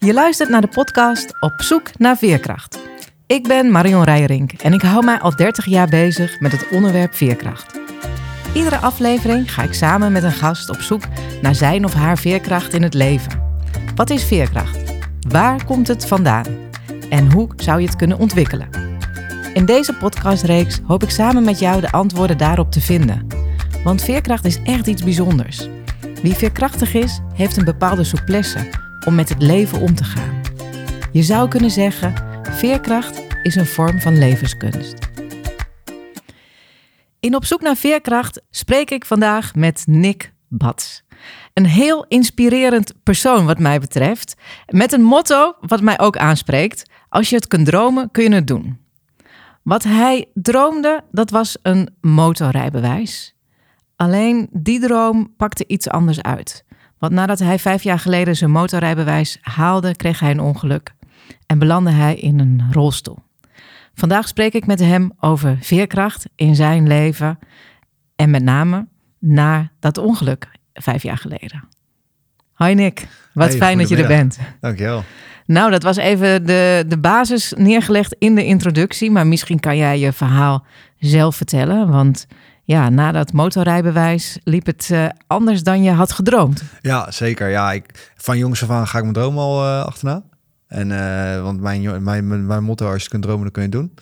Je luistert naar de podcast Op zoek naar veerkracht. Ik ben Marion Rijrink en ik hou mij al 30 jaar bezig met het onderwerp veerkracht. Iedere aflevering ga ik samen met een gast op zoek naar zijn of haar veerkracht in het leven. Wat is veerkracht? Waar komt het vandaan? En hoe zou je het kunnen ontwikkelen? In deze podcastreeks hoop ik samen met jou de antwoorden daarop te vinden. Want veerkracht is echt iets bijzonders. Wie veerkrachtig is, heeft een bepaalde souplesse om met het leven om te gaan. Je zou kunnen zeggen, veerkracht is een vorm van levenskunst. In Op zoek naar veerkracht spreek ik vandaag met Nick Bats. Een heel inspirerend persoon wat mij betreft. Met een motto wat mij ook aanspreekt. Als je het kunt dromen, kun je het doen. Wat hij droomde, dat was een motorrijbewijs. Alleen die droom pakte iets anders uit. Want nadat hij vijf jaar geleden zijn motorrijbewijs haalde, kreeg hij een ongeluk en belandde hij in een rolstoel. Vandaag spreek ik met hem over veerkracht in zijn leven en met name na dat ongeluk vijf jaar geleden. Hoi Nick, wat fijn dat je er bent. Dankjewel. Nou, dat was even de, de basis neergelegd in de introductie, maar misschien kan jij je verhaal zelf vertellen, want ja, na dat motorrijbewijs liep het uh, anders dan je had gedroomd. Ja, zeker. Ja, ik, van jongs af aan ga ik mijn droom al uh, achterna. En, uh, want mijn, mijn, mijn motto, als je kunt dromen, dan kun je het doen.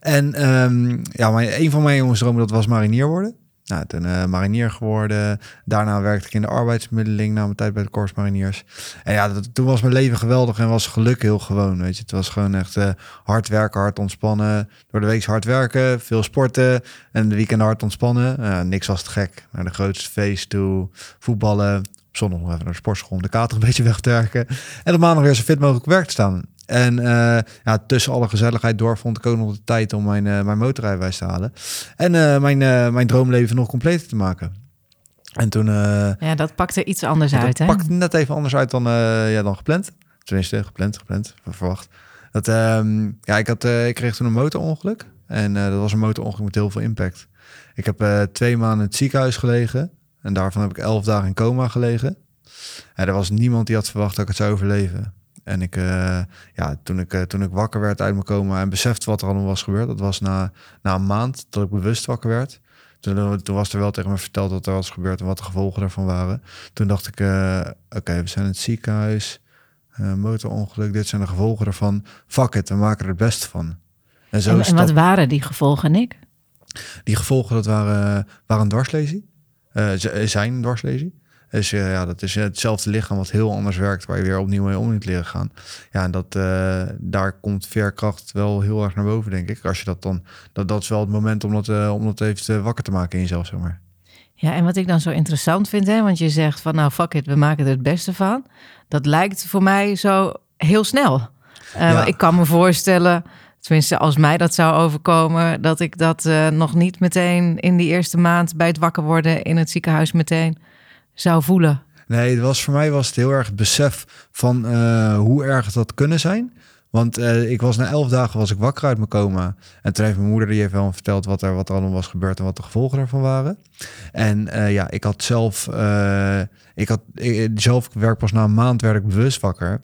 En um, ja, mijn, een van mijn jongensdromen, dat was marinier worden. Nou, toen uh, marinier geworden. Daarna werkte ik in de arbeidsmiddeling na mijn tijd bij de Corps Mariniers. En ja, dat, toen was mijn leven geweldig en was geluk heel gewoon. Weet je, het was gewoon echt uh, hard werken, hard ontspannen. Door de week hard werken, veel sporten en de weekend hard ontspannen. Niks was te gek. Naar de grootste feest toe, voetballen. Op zondag nog even naar de sportschool om de kater een beetje weg te werken. En op maandag weer zo fit mogelijk werk te staan. En uh, ja, tussen alle gezelligheid door vond ik ook nog de tijd om mijn, uh, mijn motorrijbewijs te halen. En uh, mijn, mijn droomleven nog completer te maken. En toen... ja, dat pakte iets anders uit, dat hè? pakte net even anders uit dan, ja, dan gepland. Tenminste, gepland, gepland, verwacht. Dat, um, ja, ik, had, ik kreeg toen een motorongeluk. En dat was een motorongeluk met heel veel impact. Ik heb twee maanden in het ziekenhuis gelegen. En daarvan heb ik elf dagen in coma gelegen. En er was niemand die had verwacht dat ik het zou overleven. En ik, uh, ja, toen ik, uh, toen ik wakker werd uit mijn coma en besefte wat er allemaal was gebeurd, dat was na, na een maand dat ik bewust wakker werd. Toen, toen was er wel tegen me verteld wat er was gebeurd en wat de gevolgen daarvan waren. Toen dacht ik, uh, oké, okay, we zijn in het ziekenhuis, motorongeluk, dit zijn de gevolgen ervan. Fuck it, we maken er het beste van. En, zo en, en wat waren die gevolgen, Nick? Die gevolgen, dat waren, waren dwarslesie. zijn dwarslesie. Dus uh, ja, dat is hetzelfde lichaam wat heel anders werkt, waar je weer opnieuw mee om moet leren gaan. Ja, en dat, uh, daar komt veerkracht wel heel erg naar boven, denk ik. Als je dat dan, dat, dat is wel het moment om dat, uh, om dat even wakker te maken in jezelf, zeg maar. Ja, en wat ik dan zo interessant vind, hè, want je zegt van nou fuck it, we maken er het beste van. Dat lijkt voor mij zo heel snel. Ja. Ik kan me voorstellen, tenminste als mij dat zou overkomen, dat ik dat nog niet meteen in die eerste maand bij het wakker worden in het ziekenhuis meteen zou voelen? Nee, het was, voor mij was het heel erg het besef van uh, hoe erg het had kunnen zijn. Want uh, ik was na elf dagen was ik wakker uit mijn coma. En toen heeft mijn moeder die heeft wel verteld wat er, wat er allemaal was gebeurd en wat de gevolgen daarvan waren. En uh, ja, ik had zelf, ik had zelf werk pas na een maand werd ik bewust wakker.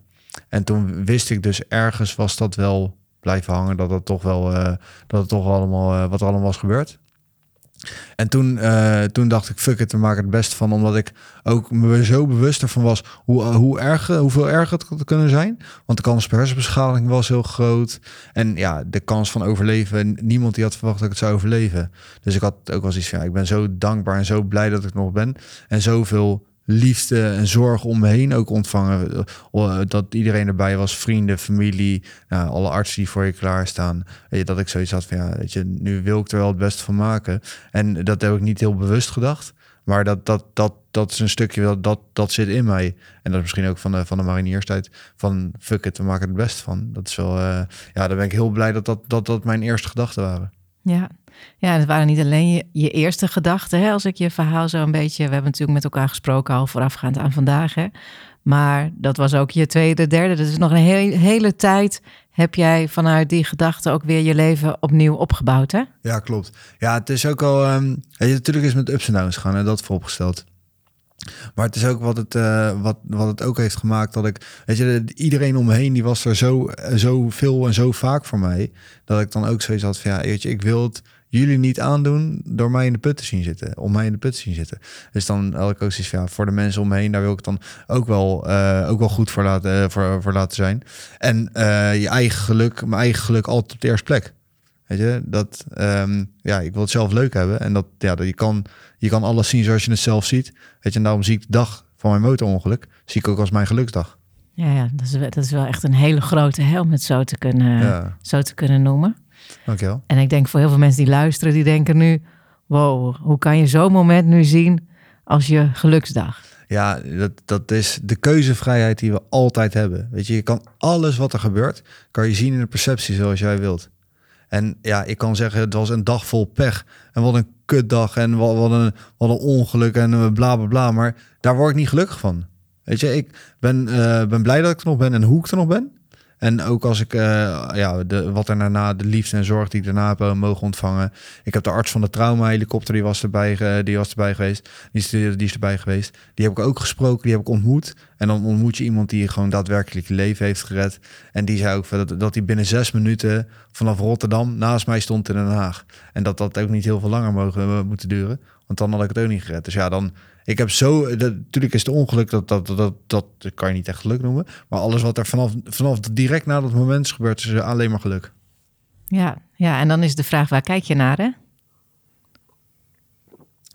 En toen wist ik dus ergens was dat wel blijven hangen dat het toch wel dat het toch allemaal wat er allemaal was gebeurd. En toen, uh, toen dacht ik, fuck it, we maken het beste van. Omdat ik ook me zo bewust ervan was hoe, uh, hoe erg, hoeveel erg het had kunnen zijn. Want de kans op hersenbeschadiging was heel groot. En ja, de kans van overleven, niemand die had verwacht dat ik het zou overleven. Dus ik had ook wel iets van, ja, ik ben zo dankbaar en zo blij dat ik nog ben. En zoveel liefde en zorg om me heen ook ontvangen. Eh, dat iedereen erbij was, vrienden, familie, nou, alle artsen die voor je klaarstaan. Je, dat ik zoiets had van, ja, weet je, nu wil ik er wel het beste van maken. En dat heb ik niet heel bewust gedacht. Maar dat, dat, dat, dat is een stukje, dat, dat, dat zit in mij. En dat is misschien ook van de, van de marinierstijd. Van fuck it, we maken het best van. Dat is wel, ja, daar ben ik heel blij dat dat, dat, dat mijn eerste gedachten waren. Ja, ja, het waren niet alleen je, je eerste gedachten. Hè? Als ik je verhaal zo een beetje. We hebben natuurlijk met elkaar gesproken al voorafgaand aan vandaag. Hè? Maar dat was ook je tweede, derde. Dus nog een hele, hele tijd heb jij vanuit die gedachten ook weer je leven opnieuw opgebouwd. Hè? Ja, klopt. Ja, het is ook al. Um, je, natuurlijk is met ups en downs gaan en dat vooropgesteld. Maar het is ook wat het, uh, wat, wat het ook heeft gemaakt dat ik, weet je, iedereen om me heen die was er zo, zo veel en zo vaak voor mij, dat ik dan ook zoiets had van ja, weet je, ik wil het jullie niet aandoen door mij in de put te zien zitten, om mij in de put te zien zitten. Dus dan had ik ook zoiets van ja, voor de mensen om me heen, daar wil ik dan ook wel, uh, ook wel goed voor laten, voor, voor laten zijn. En je eigen geluk, mijn eigen geluk altijd op de eerste plek. Weet je, dat, um, ja, ik wil het zelf leuk hebben. En dat, ja, dat je, kan, je kan alles zien zoals je het zelf ziet. Weet je, en daarom zie ik de dag van mijn motorongeluk, zie ik ook als mijn geluksdag. Ja, ja dat, is, dat is wel echt een hele grote helm, het zo te kunnen, zo te kunnen noemen. Dankjewel. En ik denk voor heel veel mensen die luisteren, die denken nu... wow, hoe kan je zo'n moment nu zien als je geluksdag? Ja, dat, dat is de keuzevrijheid die we altijd hebben. Weet je, je kan alles wat er gebeurt, kan je zien in de perceptie zoals jij wilt. En ja, ik kan zeggen, het was een dag vol pech. En wat een kutdag en wat, wat, een, wat een ongeluk en bla bla bla. Maar daar word ik niet gelukkig van. Weet je, ik ben, uh, ben blij dat ik er nog ben en hoe ik er nog ben. En ook als ik, uh, ja, de, wat er daarna, de liefde en zorg die ik daarna heb uh, mogen ontvangen. Ik heb de arts van de trauma-helikopter, die was erbij, die was erbij geweest. Die is, die is erbij geweest. Die heb ik ook gesproken, die heb ik ontmoet. En dan ontmoet je iemand die gewoon daadwerkelijk leven heeft gered. En die zei ook dat, dat hij binnen zes minuten vanaf Rotterdam naast mij stond in Den Haag. En dat dat ook niet heel veel langer mogen moeten duren. Want dan had ik het ook niet gered. Dus ja, dan ik heb zo, natuurlijk is het ongeluk, dat, dat, dat, dat, kan je niet echt geluk noemen. Maar alles wat er vanaf, vanaf direct na dat moment is gebeurd, is alleen maar geluk. Ja, ja, en dan is de vraag, waar kijk je naar hè?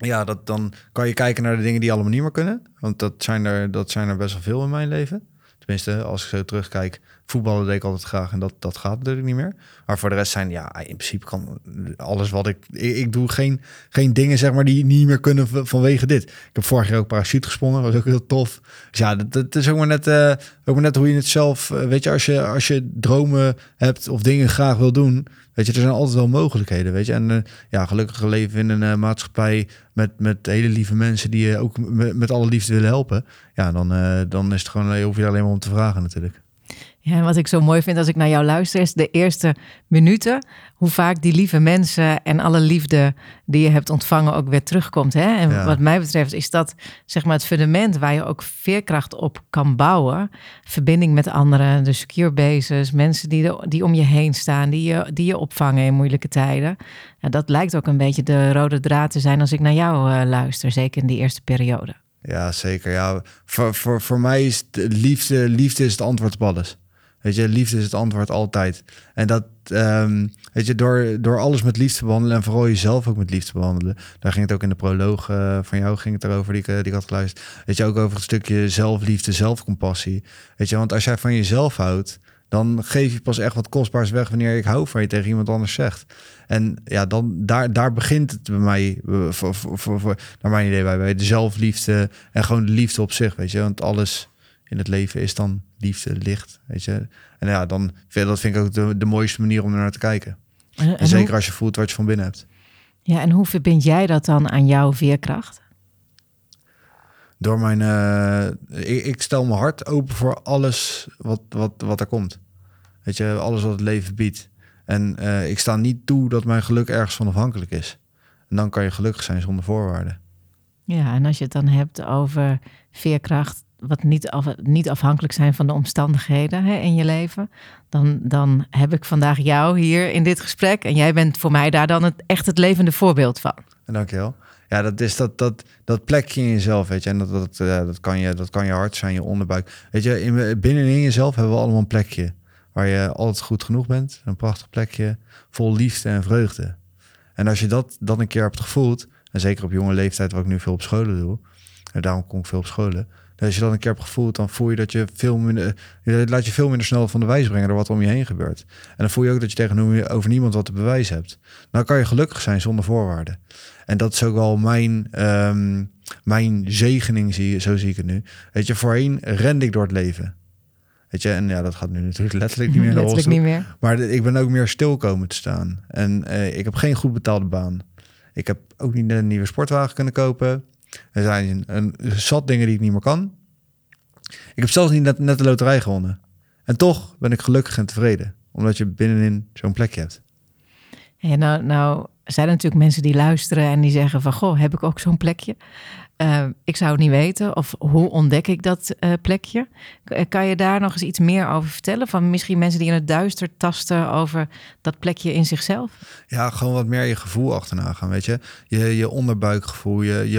Ja, dat, dan kan je kijken naar de dingen die allemaal niet meer kunnen. Want dat zijn er, dat zijn er best wel veel in mijn leven. Tenminste, als ik zo terugkijk, voetballen deed ik altijd graag en dat, dat gaat natuurlijk niet meer. Maar voor de rest zijn, ja, in principe kan alles wat ik... Ik, doe geen, geen dingen, zeg maar, die niet meer kunnen vanwege dit. Ik heb vorig jaar ook parachute gesprongen, was ook heel tof. Dus ja, dat, is ook maar, net, uh, ook maar net hoe je het zelf... Uh, weet je, als je, als je dromen hebt of dingen graag wil doen... Weet je, er zijn altijd wel mogelijkheden, weet je. En uh, ja, gelukkig leven in een maatschappij met, met hele lieve mensen die je ook met, met alle liefde willen helpen. Ja, dan, dan is het gewoon, hoef je alleen maar om te vragen natuurlijk. Ja, en wat ik zo mooi vind als ik naar jou luister, is de eerste minuten. Hoe vaak die lieve mensen en alle liefde die je hebt ontvangen ook weer terugkomt. Hè? En wat mij betreft is dat zeg maar het fundament waar je ook veerkracht op kan bouwen. Verbinding met anderen, de secure bases, mensen die, die om je heen staan, die je, die je opvangen in moeilijke tijden. En dat lijkt ook een beetje de rode draad te zijn als ik naar jou uh, luister, zeker in die eerste periode. Ja, zeker. Ja, voor, voor, voor mij is liefde, liefde is het antwoord op alles. Weet je, liefde is het antwoord altijd. En dat, um, weet je, door, door alles met liefde te behandelen en vooral jezelf ook met liefde te behandelen. Daar ging het ook in de proloog uh, van jou ging het erover die eh, die had geluisterd. Weet je, ook over het stukje zelfliefde, zelfcompassie. Weet je, want als jij van jezelf houdt, dan geef je pas echt wat kostbaars weg wanneer ik hou van je tegen iemand anders zegt. En ja, dan daar, daar begint het bij mij, eh, voor, voor naar mijn idee, bij, bij de zelfliefde en gewoon de liefde op zich, weet je. Want alles in het leven is dan liefde, licht, weet je. En ja, dan vind, dat vind ik ook de, de mooiste manier om er naar te kijken. En, zeker als je voelt wat je van binnen hebt. Ja, en hoe verbind jij dat dan aan jouw veerkracht? Door mijn, uh, ik, ik, stel mijn hart open voor alles wat, wat, wat er komt. Weet je, alles wat het leven biedt. En uh, ik sta niet toe dat mijn geluk ergens van afhankelijk is. En dan kan je gelukkig zijn zonder voorwaarden. Ja, en als je het dan hebt over veerkracht, wat niet, niet afhankelijk zijn van de omstandigheden hè, in je leven, dan, dan heb ik vandaag jou hier in dit gesprek. En jij bent voor mij daar dan het, echt het levende voorbeeld van. Dankjewel. Ja, dat is dat, dat, dat plekje in jezelf, weet je. En dat, dat, dat, kan, je, dat kan je hart zijn, je onderbuik. Weet je, in, binnenin jezelf hebben we allemaal een plekje waar je altijd goed genoeg bent. Een prachtig plekje vol liefde en vreugde. En als je dat dan een keer hebt gevoeld, en zeker op jonge leeftijd, wat ik nu veel op scholen doe, en daarom kom ik veel op scholen, als je dat een keer hebt gevoeld, dan voel je dat je veel minder, je laat je veel minder snel van de wijs brengen door wat er om je heen gebeurt. En dan voel je ook dat je tegenover niemand wat te bewijzen hebt. Dan kan je gelukkig zijn zonder voorwaarden. En dat is ook wel mijn, um, mijn zegening, zie, zo zie ik het nu. Weet je, voorheen rende ik door het leven. Weet je, en ja, dat gaat nu natuurlijk letterlijk niet meer. letterlijk niet meer. Maar ik ben ook meer stil komen te staan. En uh, ik heb geen goed betaalde baan. Ik heb ook niet een nieuwe sportwagen kunnen kopen. Er zijn een, zat dingen die ik niet meer kan. Ik heb zelfs niet net, net de loterij gewonnen. En toch ben ik gelukkig en tevreden. Omdat je binnenin zo'n plekje hebt. Ja, nou, nou zijn er natuurlijk mensen die luisteren en die zeggen van... Goh, heb ik ook zo'n plekje? Eh, ik zou het niet weten. Of hoe ontdek ik dat eh, plekje? K- kan je daar nog eens iets meer over vertellen? Van misschien mensen die in het duister tasten over dat plekje in zichzelf? Ja, gewoon wat meer je gevoel achterna gaan, weet je. Je, je onderbuikgevoel, je,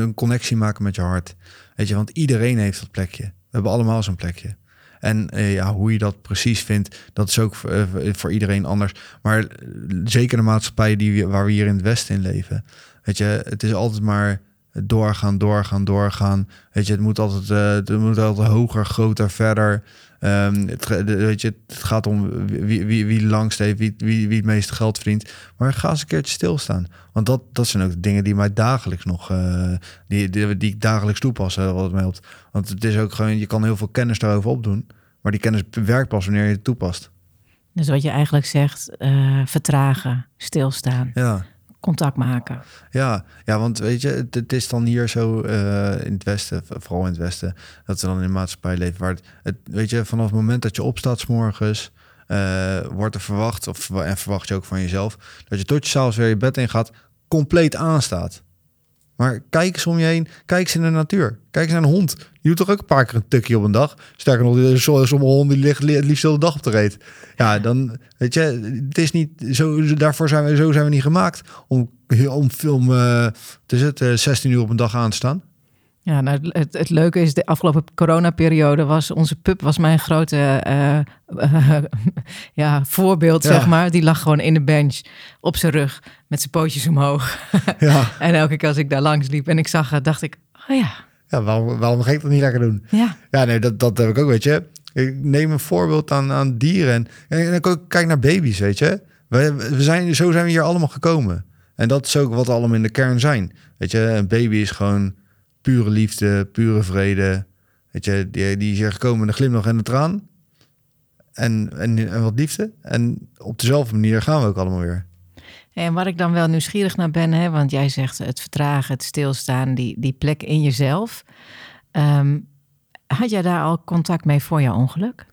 een connectie maken met je hart. Weet je, want iedereen heeft dat plekje. We hebben allemaal zo'n plekje. En eh, ja, hoe je dat precies vindt, dat is ook voor, eh, iedereen anders. Maar eh, zeker de maatschappij die, waar we hier in het Westen in leven. Weet je, het is altijd maar doorgaan, doorgaan, doorgaan. Weet je, het moet altijd, eh, het moet altijd hoger, groter, verder. Ehm, het, weet je, het gaat om wie, wie, wie langst heeft, wie, wie, wie het meeste geld verdient. Maar ga eens een keertje stilstaan. Want dat, dat zijn ook de dingen die mij dagelijks nog, eh, die, die, die ik dagelijks toepas, eh, wat het mij helpt. Want het is ook gewoon, je kan heel veel kennis daarover opdoen. Maar die kennis werkt pas wanneer je het toepast. Dus wat je eigenlijk zegt, eh, vertragen, stilstaan, Ja. Contact maken. Ja, ja, want weet je, het, is dan hier zo eh, in het Westen, vooral in het Westen, dat we dan in een maatschappij leven waar het, het weet je, vanaf het moment dat je opstaat 's morgens, eh, wordt er verwacht, of, en verwacht je ook van jezelf, dat je tot je s'avonds weer je bed in gaat, compleet aanstaat. Maar kijk eens om je heen, kijk eens in de natuur. Kijk eens naar een hond. Die doet toch ook een paar keer een tukje op een dag. Sterker nog, sommige honden die liggen li- het liefst de dag op de reet. Ja, dan weet je, het is niet zo. Daarvoor zijn we zo zijn we niet gemaakt om om film. eh het is het eh, 16 uur op een dag aan te staan. Ja, nou, het, het leuke is, de afgelopen coronaperiode was onze pup was mijn grote eh, eh, ja, voorbeeld, Ja. zeg maar. Die lag gewoon in de bench op zijn rug met zijn pootjes omhoog. Ja, en elke keer als ik daar langs liep en ik zag dacht ik, oh ja, ja waarom, waarom ga ik dat niet lekker doen? ja. Ja, nee, dat, dat heb ik ook, weet je. Ik neem een voorbeeld aan, aan dieren. En, en ik ook kijk naar baby's, weet je. We, we zijn, zo zijn we hier allemaal gekomen. En dat is ook wat we allemaal in de kern zijn. Weet je, een baby is gewoon pure liefde, pure vrede. Weet je, die, die is hier gekomen met een glimlach en een traan. En, en, en wat liefde. En op dezelfde manier gaan we ook allemaal weer. En waar ik dan wel nieuwsgierig naar ben, hè, want jij zegt het vertragen, het stilstaan, die, die plek in jezelf. Ehm, had jij daar al contact mee voor jouw ongeluk?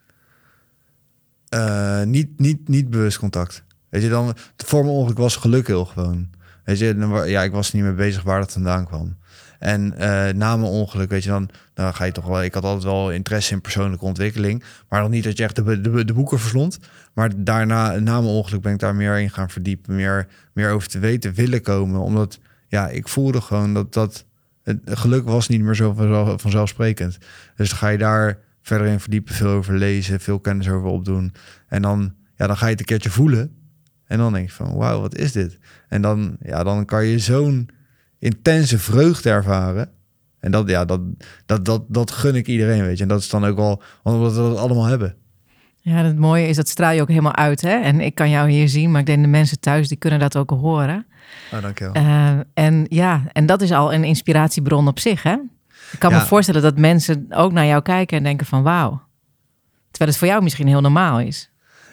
Eh, niet, niet, niet bewust contact. Weet je, dan voor mijn ongeluk was geluk heel gewoon. Weet je, ja, ik was niet mee bezig waar dat vandaan kwam. En eh, na mijn ongeluk, weet je, dan, dan ga je toch wel. Ik had altijd wel interesse in persoonlijke ontwikkeling, maar nog niet dat je echt de, de, de boeken verslond. Maar daarna, na mijn ongeluk, ben ik daar meer in gaan verdiepen, meer, meer over te weten willen komen, omdat ja, ik voelde gewoon dat dat het geluk was niet meer zo vanzelf- vanzelfsprekend. Dus ga je daar verder in verdiepen, veel over lezen, veel kennis over opdoen. En dan, ja, dan ga je het een keertje voelen. En dan denk je van, wauw, wat is dit? En dan, ja, dan kan je zo'n intense vreugde ervaren. En dat, ja, dat, dat, dat, dat gun ik iedereen, weet je. En dat is dan ook wel, omdat we dat allemaal hebben. Ja, het mooie is, dat straal je ook helemaal uit. Hè? En ik kan jou hier zien, maar ik denk de mensen thuis, die kunnen dat ook horen. Nou, dankjewel. Eh, en ja, en dat is al een inspiratiebron op zich, hè? Ik kan me voorstellen dat mensen ook naar jou kijken en denken van wauw. Terwijl het voor jou misschien heel normaal is.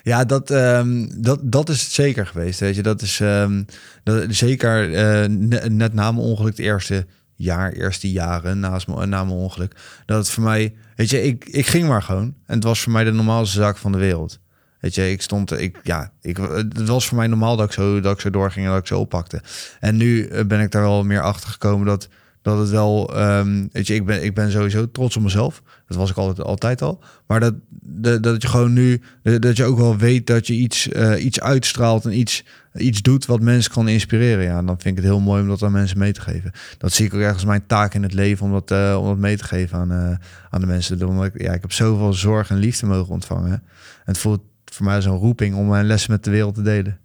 Ja, dat, ehm, dat, dat is het zeker geweest. Weet je, dat is ehm, dat, zeker ne- net na mijn ongeluk, het eerste jaar, eerste jaren naast mijn, na mijn ongeluk. Dat het voor mij, weet je, ik, ik ging maar gewoon. En het was voor mij de normaalste zaak van de wereld. Weet je, ik stond, ik, ja, ik, het was voor mij normaal dat ik, zo, dat ik zo doorging en dat ik zo oppakte. En nu eh, ben ik daar wel meer achter gekomen dat, dat het wel, ehm, weet je, ik ben, ik ben sowieso trots op mezelf. Dat was ik altijd, altijd al. Maar dat, dat, dat je gewoon nu, dat je ook wel weet dat je iets, eh, iets uitstraalt en iets, iets doet wat mensen kan inspireren. Ja, en dan vind ik het heel mooi om dat aan mensen mee te geven. Dat zie ik ook ergens mijn taak in het leven om dat, eh, om dat mee te geven aan, eh, aan de mensen. Omdat ik, ja, ik heb zoveel zorg en liefde mogen ontvangen. En het voelt voor mij zo'n roeping om mijn lessen met de wereld te delen.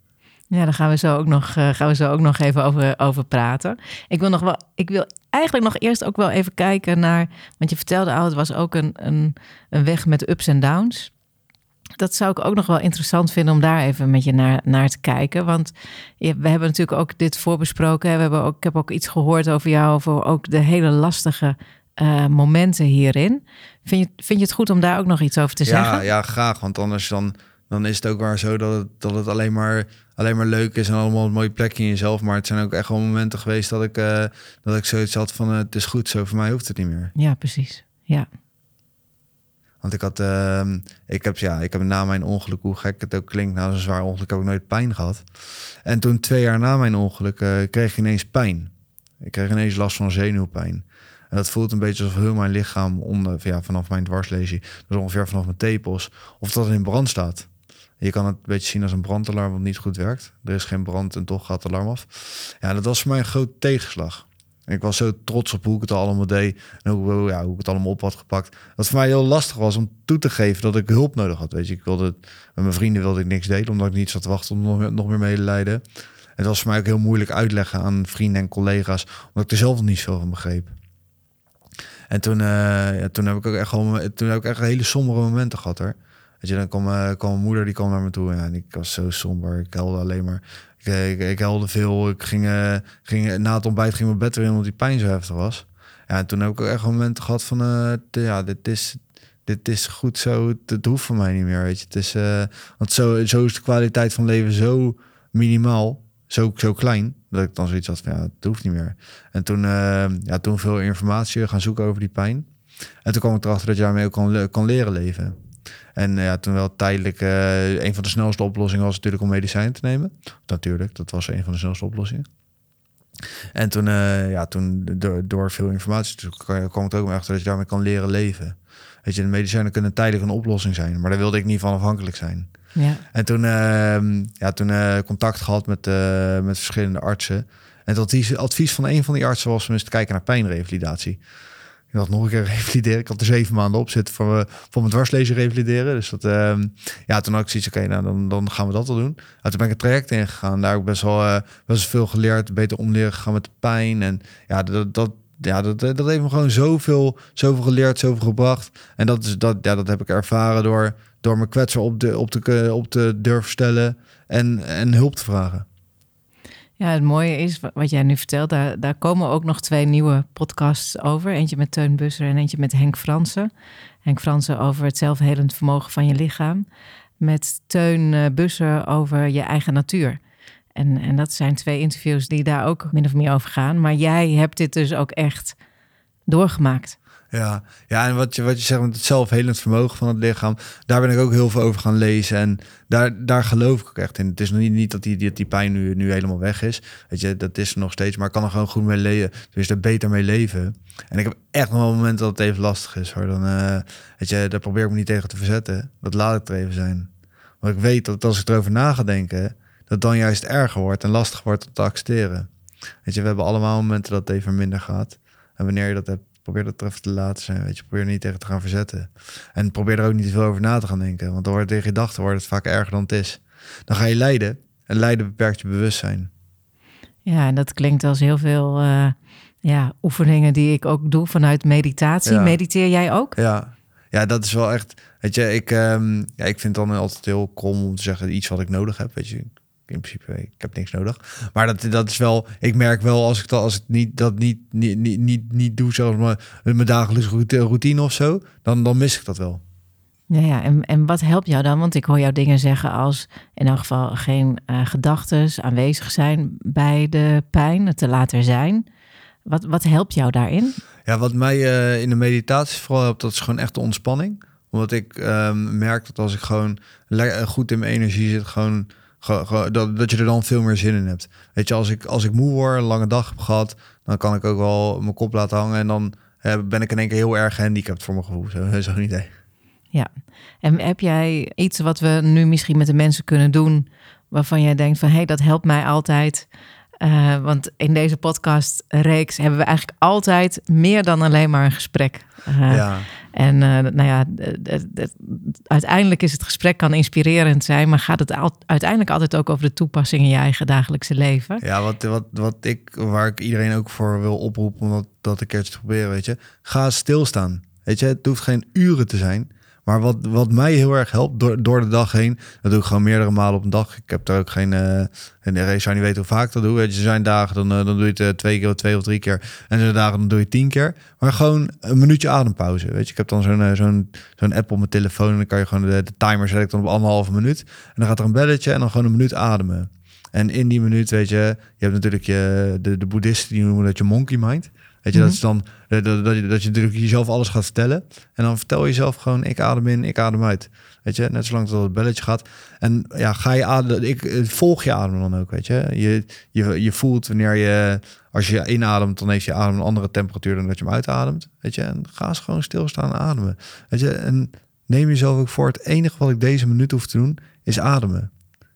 Ja, daar gaan we zo ook nog, eh, gaan we zo ook nog even over, over praten. Ik wil, nog wel, ik wil eigenlijk nog eerst ook wel even kijken naar. Want je vertelde al, het was ook een, een, een weg met ups en downs. Dat zou ik ook nog wel interessant vinden om daar even met je naar, naar te kijken. Want je- we hebben natuurlijk ook dit voorbesproken. hè. We hebben ook, ik heb ook iets gehoord over jou, over ook de hele lastige eh, momenten hierin. Vind je, vind je het goed om daar ook nog iets over te Ja, zeggen? ja, graag. Want anders dan, dan is het ook maar zo dat het, dat het alleen, maar, alleen maar leuk is en allemaal een mooie plekje in jezelf. Maar het zijn ook echt wel momenten geweest dat ik, eh, dat ik zoiets had van eh, het is goed, zo voor mij hoeft het niet meer. ja precies. Ja. Want ik had, ehm, ik heb, ja, ik heb na mijn ongeluk, hoe gek het ook klinkt, na zo'n zwaar ongeluk heb ik nooit pijn gehad. En toen twee jaar na mijn ongeluk eh, kreeg ik ineens pijn. Ik kreeg ineens last van zenuwpijn. En dat voelt een beetje alsof heel mijn lichaam onder, ja, vanaf mijn dwarslesie, dus ongeveer vanaf mijn tepels, of dat in brand staat. Je kan het beetje zien als een brandalarm wat niet goed werkt. Er is geen brand en toch gaat het alarm af. Ja, dat was voor mij een grote tegenslag. Ik was zo trots op hoe ik het allemaal deed en hoe, ja, hoe ik het allemaal op had gepakt. Dat voor mij heel lastig was om toe te geven dat ik hulp nodig had. Weet je, ik wilde met mijn vrienden wilde ik niks delen omdat ik niet zat te wachten om nog nog meer medelijden. Het was voor mij ook heel moeilijk uitleggen aan vrienden en collega's, omdat ik er zelf niet veel van begreep. En toen, uh, ja, toen heb ik ook echt gewoon, toen heb ik echt hele sombere momenten gehad hoor. Weet je, dan kwam, uh, kwam mijn moeder die kwam naar me toe en ik was zo somber. Ik huilde alleen maar. Ik, ik, ik huilde veel. Ik ging, uh, ging na het ontbijt ging mijn bed weer in omdat die pijn zo heftig was. Ja, en toen heb ik ook echt momenten gehad van, ja, dit is, dit is goed zo. Het hoeft voor mij niet meer, weet je. Het is, want zo, zo is de kwaliteit van leven zo minimaal, zo, zo klein, dat ik dan zoiets had van, ja, het hoeft niet meer. En toen, ja, toen veel informatie gaan zoeken over die pijn. En toen kwam ik erachter dat je daarmee ook kan, kan leren leven. En ja, toen wel tijdelijk, uh, een van de snelste oplossingen was natuurlijk om medicijnen te nemen. Natuurlijk, dat was een van de snelste oplossingen. En toen, uh, ja, toen door, door veel informatie kwam het ook achter dat je daarmee kan leren leven. Weet je, de medicijnen kunnen tijdelijk een oplossing zijn, maar daar wilde ik niet van afhankelijk zijn. Ja. En toen, uh, ja, toen uh, contact gehad met, met verschillende artsen. En het advies, advies van een van die artsen was om eens te kijken naar pijnrevalidatie. Ik had nog een keer revalideren. Ik had er zeven maanden op zitten voor, uh, voor mijn dwarslezen revalideren. Dus dat, uh, ja, toen had ik zoiets, oké, nou dan, dan gaan we dat wel doen. En toen ben ik het traject ingegaan. Daar ook best wel, uh, best veel geleerd. Beter omleren gegaan met de pijn. En ja, dat, dat, ja, dat, dat heeft me gewoon zoveel, zoveel geleerd, zoveel gebracht. En dat, is, dat, ja, dat heb ik ervaren door, door mijn kwetser op, de, op, op te durven stellen en, en hulp te vragen. Ja, het mooie is wat jij nu vertelt, daar, komen ook nog twee nieuwe podcasts over. Eentje met Teun Busser en eentje met Henk Fransen. Henk Fransen over het zelfhelend vermogen van je lichaam. Met Teun eh, Busser over je eigen natuur. En, en dat zijn twee interviews die daar ook min of meer over gaan. Maar jij hebt dit dus ook echt doorgemaakt. Ja, ja en wat je, wat je zegt met het zelfhelend vermogen van het lichaam, daar ben ik ook heel veel over gaan lezen. En daar, daar geloof ik ook echt in. Het is nog niet, niet dat, die, die, die pijn nu, nu helemaal weg is. Weet je, dat is er nog steeds, maar ik kan er gewoon goed mee leven. Dus er beter mee leven. En ik heb echt nog wel momenten dat het even lastig is hoor. Dan, uh, weet je, daar probeer ik me niet tegen te verzetten. Dat laat ik er even zijn. Want ik weet dat als ik erover na ga denken, dat dan juist erger wordt en lastig wordt om te accepteren. Weet je, we hebben allemaal momenten dat het even minder gaat. En wanneer je dat hebt, probeer dat er even te laten zijn. Weet je, probeer er niet tegen te gaan verzetten. En probeer er ook niet te veel over na te gaan denken. Want dan wordt tegen je gedachten wordt het vaak erger dan het is. Dan ga je lijden. En lijden beperkt je bewustzijn. Ja, en dat klinkt als heel veel uh, ja, oefeningen die ik ook doe vanuit meditatie. Mediteer jij ook? Ja. ja, dat is wel echt. Weet je, ik, um, ja, ik vind het dan altijd heel krom om te zeggen iets wat ik nodig heb. Weet je, in principe, ik heb niks nodig. Maar dat, dat is wel, ik merk wel als ik dat, als ik niet, dat niet, niet, niet, niet, niet doe, zoals mijn, mijn dagelijkse routine of zo, dan, dan mis ik dat wel. Ja, ja. En, en wat helpt jou dan? Want ik hoor jou dingen zeggen als in elk geval geen uh, gedachten aanwezig zijn bij de pijn, het te laten zijn. Wat, wat helpt jou daarin? Ja, wat mij uh, in de meditatie vooral helpt, dat is gewoon echt de ontspanning. Omdat ik uh, merk dat als ik gewoon goed in mijn energie zit, gewoon dat, dat je er dan veel meer zin in hebt. Weet je, als ik, als ik moe word, een lange dag heb gehad, dan kan ik ook wel mijn kop laten hangen. En dan ben ik in één keer heel erg gehandicapt voor mijn gevoel. Zo'n zo idee. Ja, en heb jij iets wat we nu misschien met de mensen kunnen doen, waarvan jij denkt van hé, hey, dat helpt mij altijd. Uh, want in deze podcast-reeks hebben we eigenlijk altijd meer dan alleen maar een gesprek. Uh, ja. En uh, nou ja, uiteindelijk is het gesprek kan inspirerend zijn, maar gaat het al, uiteindelijk altijd ook over de toepassing in je eigen dagelijkse leven. Ja, wat, wat, wat ik, waar ik iedereen ook voor wil oproepen om dat, dat een keertje te proberen, weet je, ga stilstaan. Weet je, het hoeft geen uren te zijn. Maar wat, wat mij heel erg helpt door, door de dag heen, dat doe ik gewoon meerdere malen op een dag. Ik heb daar ook geen, uh, en de zou niet weten hoe vaak dat doe. Er zijn dagen, dan, uh, dan doe je het uh, twee keer, twee of drie keer. En er zijn dagen, dan doe je tien keer. Maar gewoon een minuutje adempauze. Weet je, ik heb dan zo'n zo'n zo'n app op mijn telefoon en dan kan je gewoon de, timer zetten dan op anderhalve minuut. En dan gaat er een belletje en dan gewoon een minuut ademen. En in die minuut, weet je, je hebt natuurlijk je, de, de boeddhisten die noemen dat je monkey mind. Weet je, dat mhm. is dan dat, dat, je, dat je natuurlijk jezelf alles gaat vertellen. En dan vertel je jezelf gewoon, ik adem in, ik adem uit. Weet je, net zolang dat het belletje gaat. En ja, ga je ademen, ik volg je adem dan ook, weet je. Je, je, je voelt wanneer je Als je inademt, dan heeft je adem een andere temperatuur dan dat je hem uitademt. Weet je, en ga eens gewoon stilstaan en ademen. Weet je, en neem jezelf ook voor. Het enige wat ik deze minuut hoef te doen, is ademen.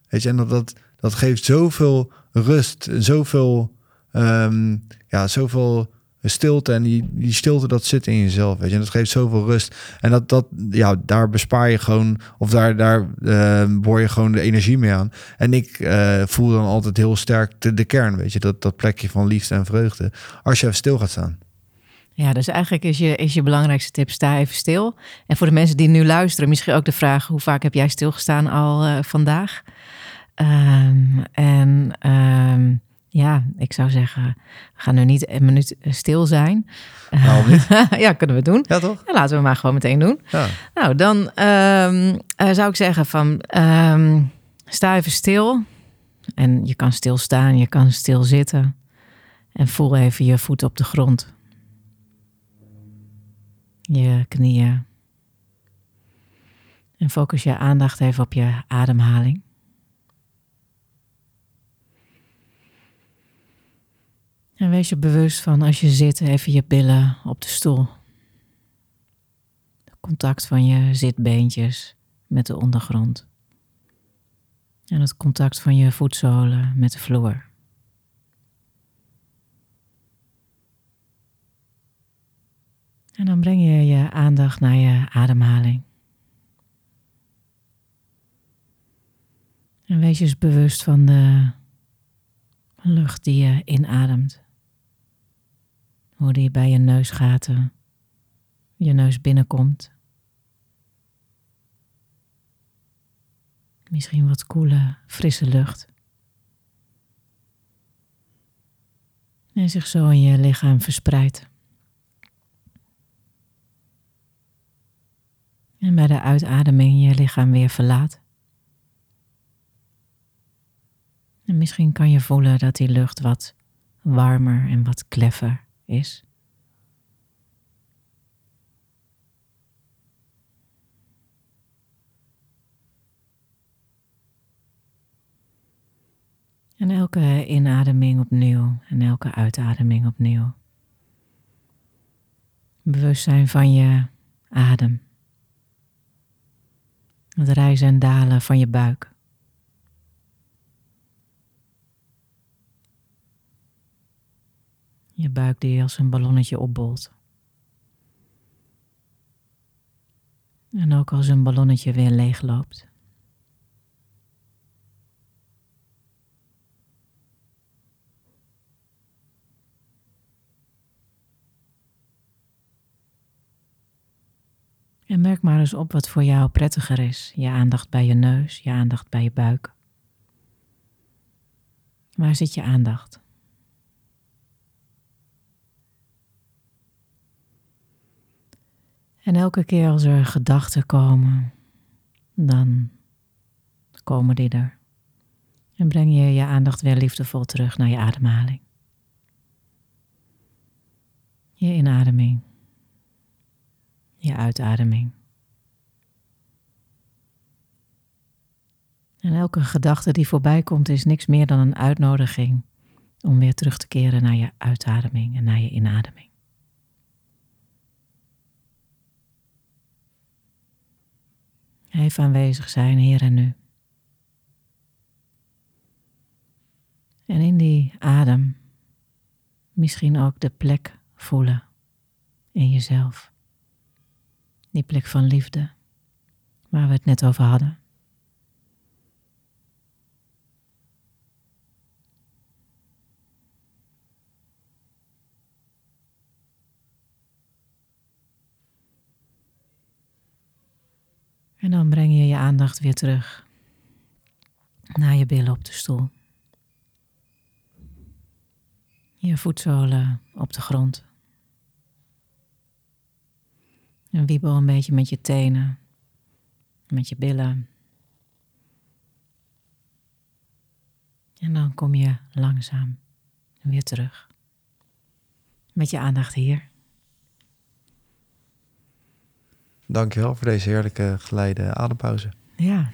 Weet je, en dat, dat, dat geeft zoveel rust, zoveel, um, ja, zoveel stilte. En die, die stilte, dat zit in jezelf, weet je. En dat geeft zoveel rust. En dat, dat ja, daar bespaar je gewoon, of daar, daar uh, boor je gewoon de energie mee aan. En ik uh, voel dan altijd heel sterk de, kern, weet je. Dat, dat plekje van liefde en vreugde. Als je even stil gaat staan. Ja, dus eigenlijk is je, is je belangrijkste tip: sta even stil. En voor de mensen die nu luisteren, misschien ook de vraag: hoe vaak heb jij stilgestaan al uh, vandaag? Um, en um, ja, ik zou zeggen, we gaan nu niet een minuut stil zijn. Nou, niet? ja, kunnen we doen. Ja, toch? Ja, laten we maar gewoon meteen doen. Ja. Nou, dan um, uh, zou ik zeggen van sta even stil. En je kan stilstaan, je kan stil zitten. En voel even je voet op de grond je knieën. En focus je aandacht even op je ademhaling. En wees je bewust van als je zit, even je billen op de stoel. contact van je zitbeentjes met de ondergrond. En het contact van je voetzolen met de vloer. En dan breng je je aandacht naar je ademhaling. En wees je eens bewust van de lucht die je inademt. Hoe die bij je neusgaten, je neus binnenkomt. Misschien wat koele, frisse lucht. En zich zo in je lichaam verspreidt. En bij de uitademing je lichaam weer verlaat. En misschien kan je voelen dat die lucht wat warmer en wat kleffer is. En elke inademing opnieuw en elke uitademing opnieuw. Bewustzijn van je adem. Het rijzen en dalen van je buik. Je buik die als een ballonnetje opbolt. En ook als een ballonnetje weer leegloopt. En merk maar eens op wat voor jou prettiger is. Je aandacht bij je neus, je aandacht bij je buik. Waar zit je aandacht? En elke keer als er gedachten komen, dan komen die er. En breng je je aandacht weer liefdevol terug naar je ademhaling. Je inademing je uitademing. En elke gedachte die voorbij komt is niks meer dan een uitnodiging om weer terug te keren naar je uitademing en naar je inademing. Even aanwezig zijn hier en nu. En in die adem misschien ook de plek voelen in jezelf. Die plek van liefde, waar we het net over hadden. En dan breng je je aandacht weer terug naar je billen op de stoel. Je voetzolen op de grond. En wiebel een beetje met je tenen, met je billen. En dan kom je langzaam weer terug. Met je aandacht hier. Dankjewel voor deze heerlijke geleide adempauze. Ja.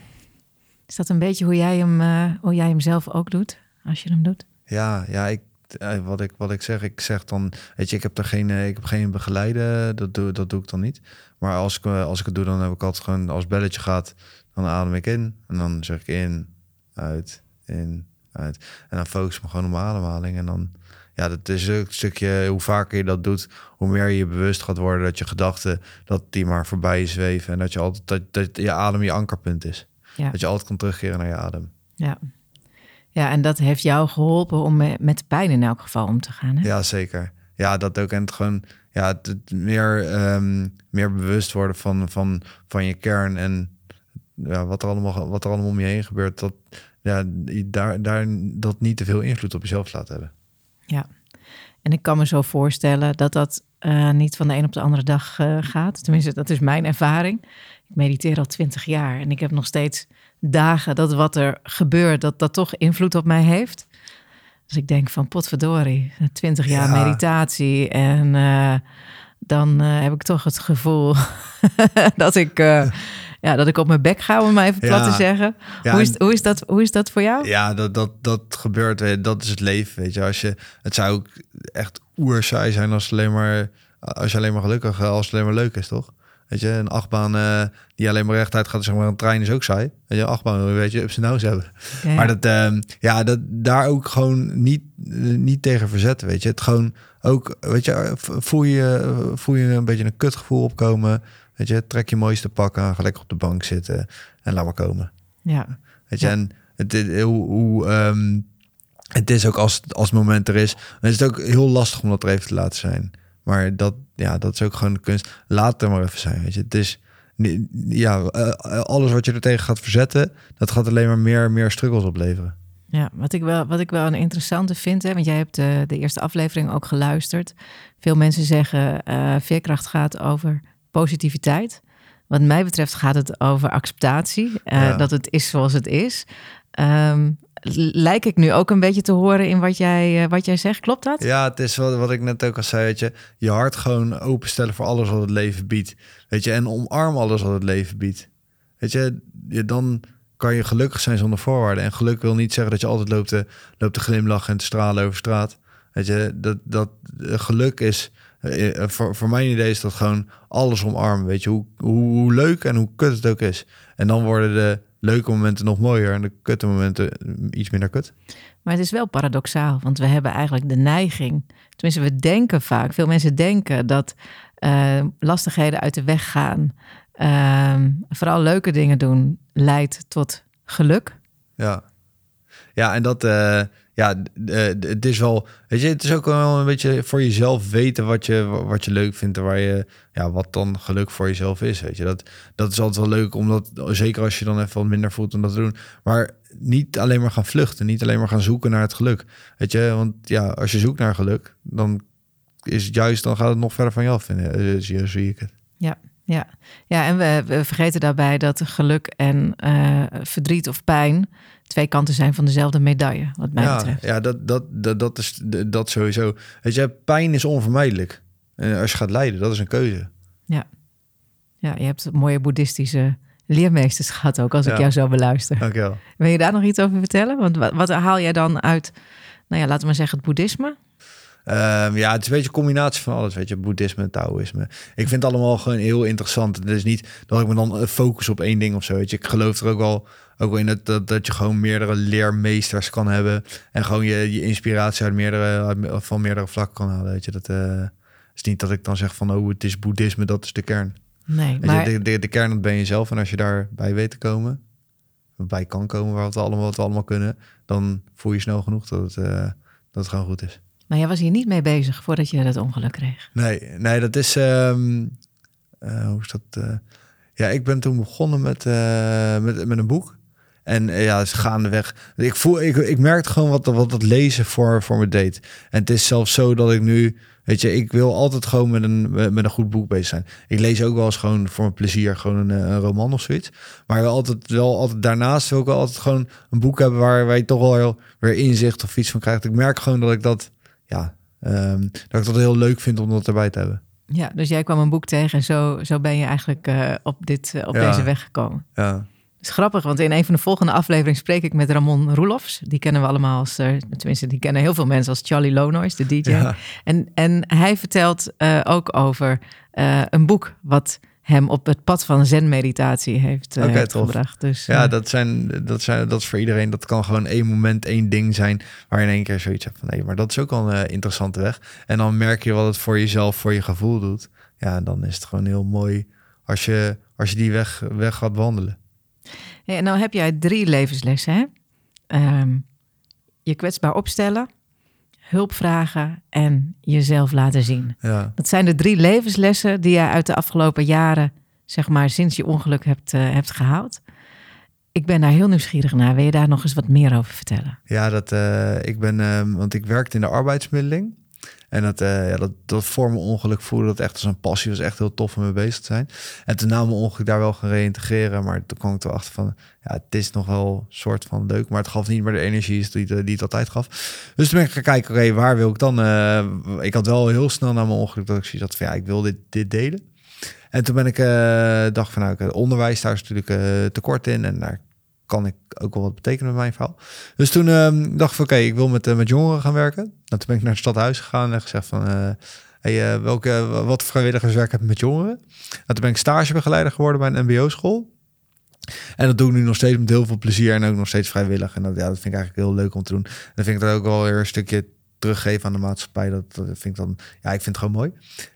Is dat een beetje hoe jij hem, uh, hoe jij hem zelf ook doet, als je hem doet? Ja, ja ik, eh, wat, ik, wat ik zeg, ik zeg dan, weet je, ik heb er geen, eh, ik heb geen begeleiden, dat doe, dat doe ik dan niet. Maar als ik, eh, als ik het doe, dan heb ik altijd gewoon, als het belletje gaat, dan adem ik in. En dan zeg ik in, uit, in, uit. En dan focus ik me gewoon op mijn ademhaling. En dan, ja, dat is een stukje, hoe vaker je dat doet, hoe meer je bewust gaat worden dat je gedachten, dat die maar voorbij zweven. En dat je altijd, dat, dat je adem je ankerpunt is. Ja. Dat je altijd kan terugkeren naar je adem. Ja. ja, en dat heeft jou geholpen om me- met pijn in elk geval om te gaan. Hè? Ja, zeker. Ja, dat ook. En het gewoon ja, het, het meer, ehm, meer bewust worden van, van, van je kern en ja, wat, er allemaal, wat er allemaal om je heen gebeurt. Dat, ja, daar, daar, dat niet te veel invloed op jezelf laat hebben. Ja. En ik kan me zo voorstellen dat dat eh, niet van de een op de andere dag eh, gaat. Tenminste, dat is mijn ervaring. Ik mediteer al twintig jaar en ik heb nog steeds dagen dat wat er gebeurt, dat dat toch invloed op mij heeft. Dus ik denk van potverdorie, twintig jaar Ja. meditatie en eh, dan heb ik toch het gevoel dat ik... eh, ja, dat ik op mijn bek ga, om maar even plat Ja. te zeggen. Ja, hoe, is, hoe, is dat, hoe is dat voor jou? Ja, dat, dat, dat gebeurt. je, Dat is het leven. Weet je, als je, het zou ook echt oerzaai zijn als, alleen maar, als je alleen maar gelukkig, als het alleen maar leuk is, toch? Weet je, een achtbaan eh, die alleen maar rechtuit gaat, zeg maar, een trein is ook saai. Weet je, een achtbaan, weet je, ups en downs hebben. Ja. Maar dat, ehm, ja, dat daar ook gewoon niet, eh, niet tegen verzetten, weet je. Het gewoon ook, weet je, voel je, voel je een beetje een kutgevoel opkomen. Weet je, trek je mooiste pak aan, ga lekker op de bank zitten en laat maar komen. ja. Weet je, Ja. en het, hoe, hoe ehm, het is ook als, als het moment er is, dan is het ook heel lastig om dat er even te laten zijn. Maar dat, ja, dat is ook gewoon de kunst. Laat het er maar even zijn, weet je. Het is, ja, eh, alles wat je er tegen gaat verzetten, dat gaat alleen maar meer, meer struggles opleveren. Ja, wat ik wel, wat ik wel een interessante vind, hè, want jij hebt de, de eerste aflevering ook geluisterd. Veel mensen zeggen, eh veerkracht gaat over positiviteit. Wat mij betreft gaat het over acceptatie, eh, Ja. dat het is zoals het is. Ehm, lijk ik nu ook een beetje te horen in wat jij, eh, wat jij zegt, klopt dat? Ja, het is wat, wat ik net ook al zei, weet je. Je hart gewoon openstellen voor alles wat het leven biedt. Weet je, en omarm alles wat het leven biedt. Weet je, je dan kan je gelukkig zijn zonder voorwaarden. En geluk wil niet zeggen dat je altijd loopt te, loopt te glimlachen en te stralen over straat. Weet je, dat, dat eh, geluk is, eh, eh, voor, voor mijn idee is dat gewoon alles omarmen. Weet je, hoe, hoe, hoe leuk en hoe kut het ook is. En dan worden de leuke momenten nog mooier en de kutte momenten mm, iets minder kut. Maar het is wel paradoxaal, want we hebben eigenlijk de neiging, tenminste we denken vaak, veel mensen denken dat eh, lastigheden uit de weg gaan, ehm, vooral leuke dingen doen, leidt tot geluk. Ja. Ja, en dat, eh, ja, eh, het is wel, weet je, het is ook wel een beetje voor jezelf weten wat je, wat je leuk vindt en waar je, ja, wat dan geluk voor jezelf is, weet je. Dat, dat is altijd wel leuk, omdat, zeker als je dan even wat minder voelt om dat te doen, maar niet alleen maar gaan vluchten, niet alleen maar gaan zoeken naar het geluk, weet je. Want ja, als je zoekt naar geluk, dan is het juist, dan gaat het nog verder van je af, en, eh, zie, zie ik het. Ja, ja. ja en we, we vergeten daarbij dat geluk en eh, verdriet of pijn twee kanten zijn van dezelfde medaille, wat mij ja, betreft. Ja, dat, dat, dat, dat is dat sowieso. Weet je, pijn is onvermijdelijk. En als je gaat lijden, dat is een keuze. Ja, je hebt mooie boeddhistische leermeesters gehad ook, als ik Ja. jou zo beluister. Dankjewel. Wil je daar nog iets over vertellen? Want wat, wat haal jij dan uit, nou ja, laten we maar zeggen, het boeddhisme? Ehm, ja, het is een beetje een combinatie van alles, weet je, boeddhisme en taoïsme. Ik vind het allemaal gewoon heel interessant. Het is niet dat ik me dan eh, focus op één ding of zo, weet je. Ik geloof er ook wel, ook wel in dat, dat, dat je gewoon meerdere leermeesters kan hebben en gewoon je, je inspiratie uit meerdere, uit- van meerdere vlakken kan halen, weet je. Dat eh, is niet dat ik dan zeg van, oh, het is boeddhisme, dat is de kern. Nee, Weet maar je, de, de, de kern dat ben je zelf. En als je daarbij weet te komen, bij kan komen waar we het allemaal, wat we allemaal kunnen, dan voel je snel genoeg dat het, eh, dat het gewoon goed is. Maar jij was hier niet mee bezig voordat je dat ongeluk kreeg. Nee, nee, dat is. ehm, eh, hoe is dat? eh? ja, ik ben toen begonnen met, eh, met, met een boek. En ja, het gaandeweg. Ik, voel, ik, ik merkte gewoon wat, wat dat lezen voor, voor me deed. En het is zelfs zo dat ik nu. Weet je, ik wil altijd gewoon met een, met een goed boek bezig zijn. Ik lees ook wel eens gewoon voor mijn plezier gewoon een, een roman of zoiets. Maar altijd, wel altijd daarnaast wil ik wel altijd gewoon een boek hebben waar, je toch wel heel, weer inzicht of iets van krijgt. Ik merk gewoon dat ik dat, ja, ehm, dat ik dat heel leuk vind om dat erbij te hebben. Ja, dus jij kwam een boek tegen en zo, zo ben je eigenlijk eh, op, dit, eh, op Ja. deze weg gekomen. Ja. is grappig, want in een van de volgende afleveringen spreek ik met Ramon Roelofs. Die kennen we allemaal als, uh, tenminste, die kennen heel veel mensen als Charlie Lonois, de DJ. Ja. En, en hij vertelt ook over een boek wat hem op het pad van zen-meditatie heeft, uh, okay, heeft gebracht. Dus, ja, dat, zijn, dat, zijn, dat is voor iedereen. Dat kan gewoon één moment, één ding zijn... waar je in één keer zoiets hebt van... nee, maar dat is ook al een interessante weg. En dan merk je wat het voor jezelf, voor je gevoel doet. Ja, dan is het gewoon heel mooi als je, als je die weg, weg gaat wandelen. Ja, en nou heb jij drie levenslessen, hè? Um, je kwetsbaar opstellen, hulp vragen en jezelf laten zien. Ja. Dat zijn de drie levenslessen die je uit de afgelopen jaren, zeg maar, sinds je ongeluk hebt, uh, hebt gehaald. Ik ben daar heel nieuwsgierig naar. Wil je daar nog eens wat meer over vertellen? Ja, dat, uh, ik ben, uh, want ik werkte in de arbeidsmiddeling. En dat, uh, ja, dat, dat voor mijn ongeluk voelde dat echt als een passie. was echt heel tof om mee bezig te zijn. En toen mijn ongeluk daar wel gaan reïntegreren. Maar toen kwam ik erachter van, ja, het is nog wel soort van leuk. Maar het gaf niet meer de energie die, die het altijd gaf. Dus toen ben ik gaan kijken, oké, waar wil ik dan? Uh, ik had wel heel snel na mijn ongeluk dat ik zoiets had van, ja, ik wil dit, dit delen. En toen ben ik, uh, dacht van, nou, onderwijs, daar is natuurlijk tekort in. En daar kan ik ook wel wat betekenen met mijn verhaal. Dus toen uh, dacht ik van oké, ik wil met, uh, met jongeren gaan werken. Nou, toen ben ik naar het stadhuis gegaan en gezegd van... Uh, hey, welke, wat vrijwilligerswerk heb met jongeren? Nou, toen ben ik stagebegeleider geworden bij een mbo-school. En dat doe ik nu nog steeds met heel veel plezier en ook nog steeds vrijwillig. En dat, ja, dat vind ik eigenlijk heel leuk om te doen. En dan vind ik dat ook wel weer een stukje teruggeven aan de maatschappij. Dat, vind ik dan, ja, ik vind het gewoon mooi.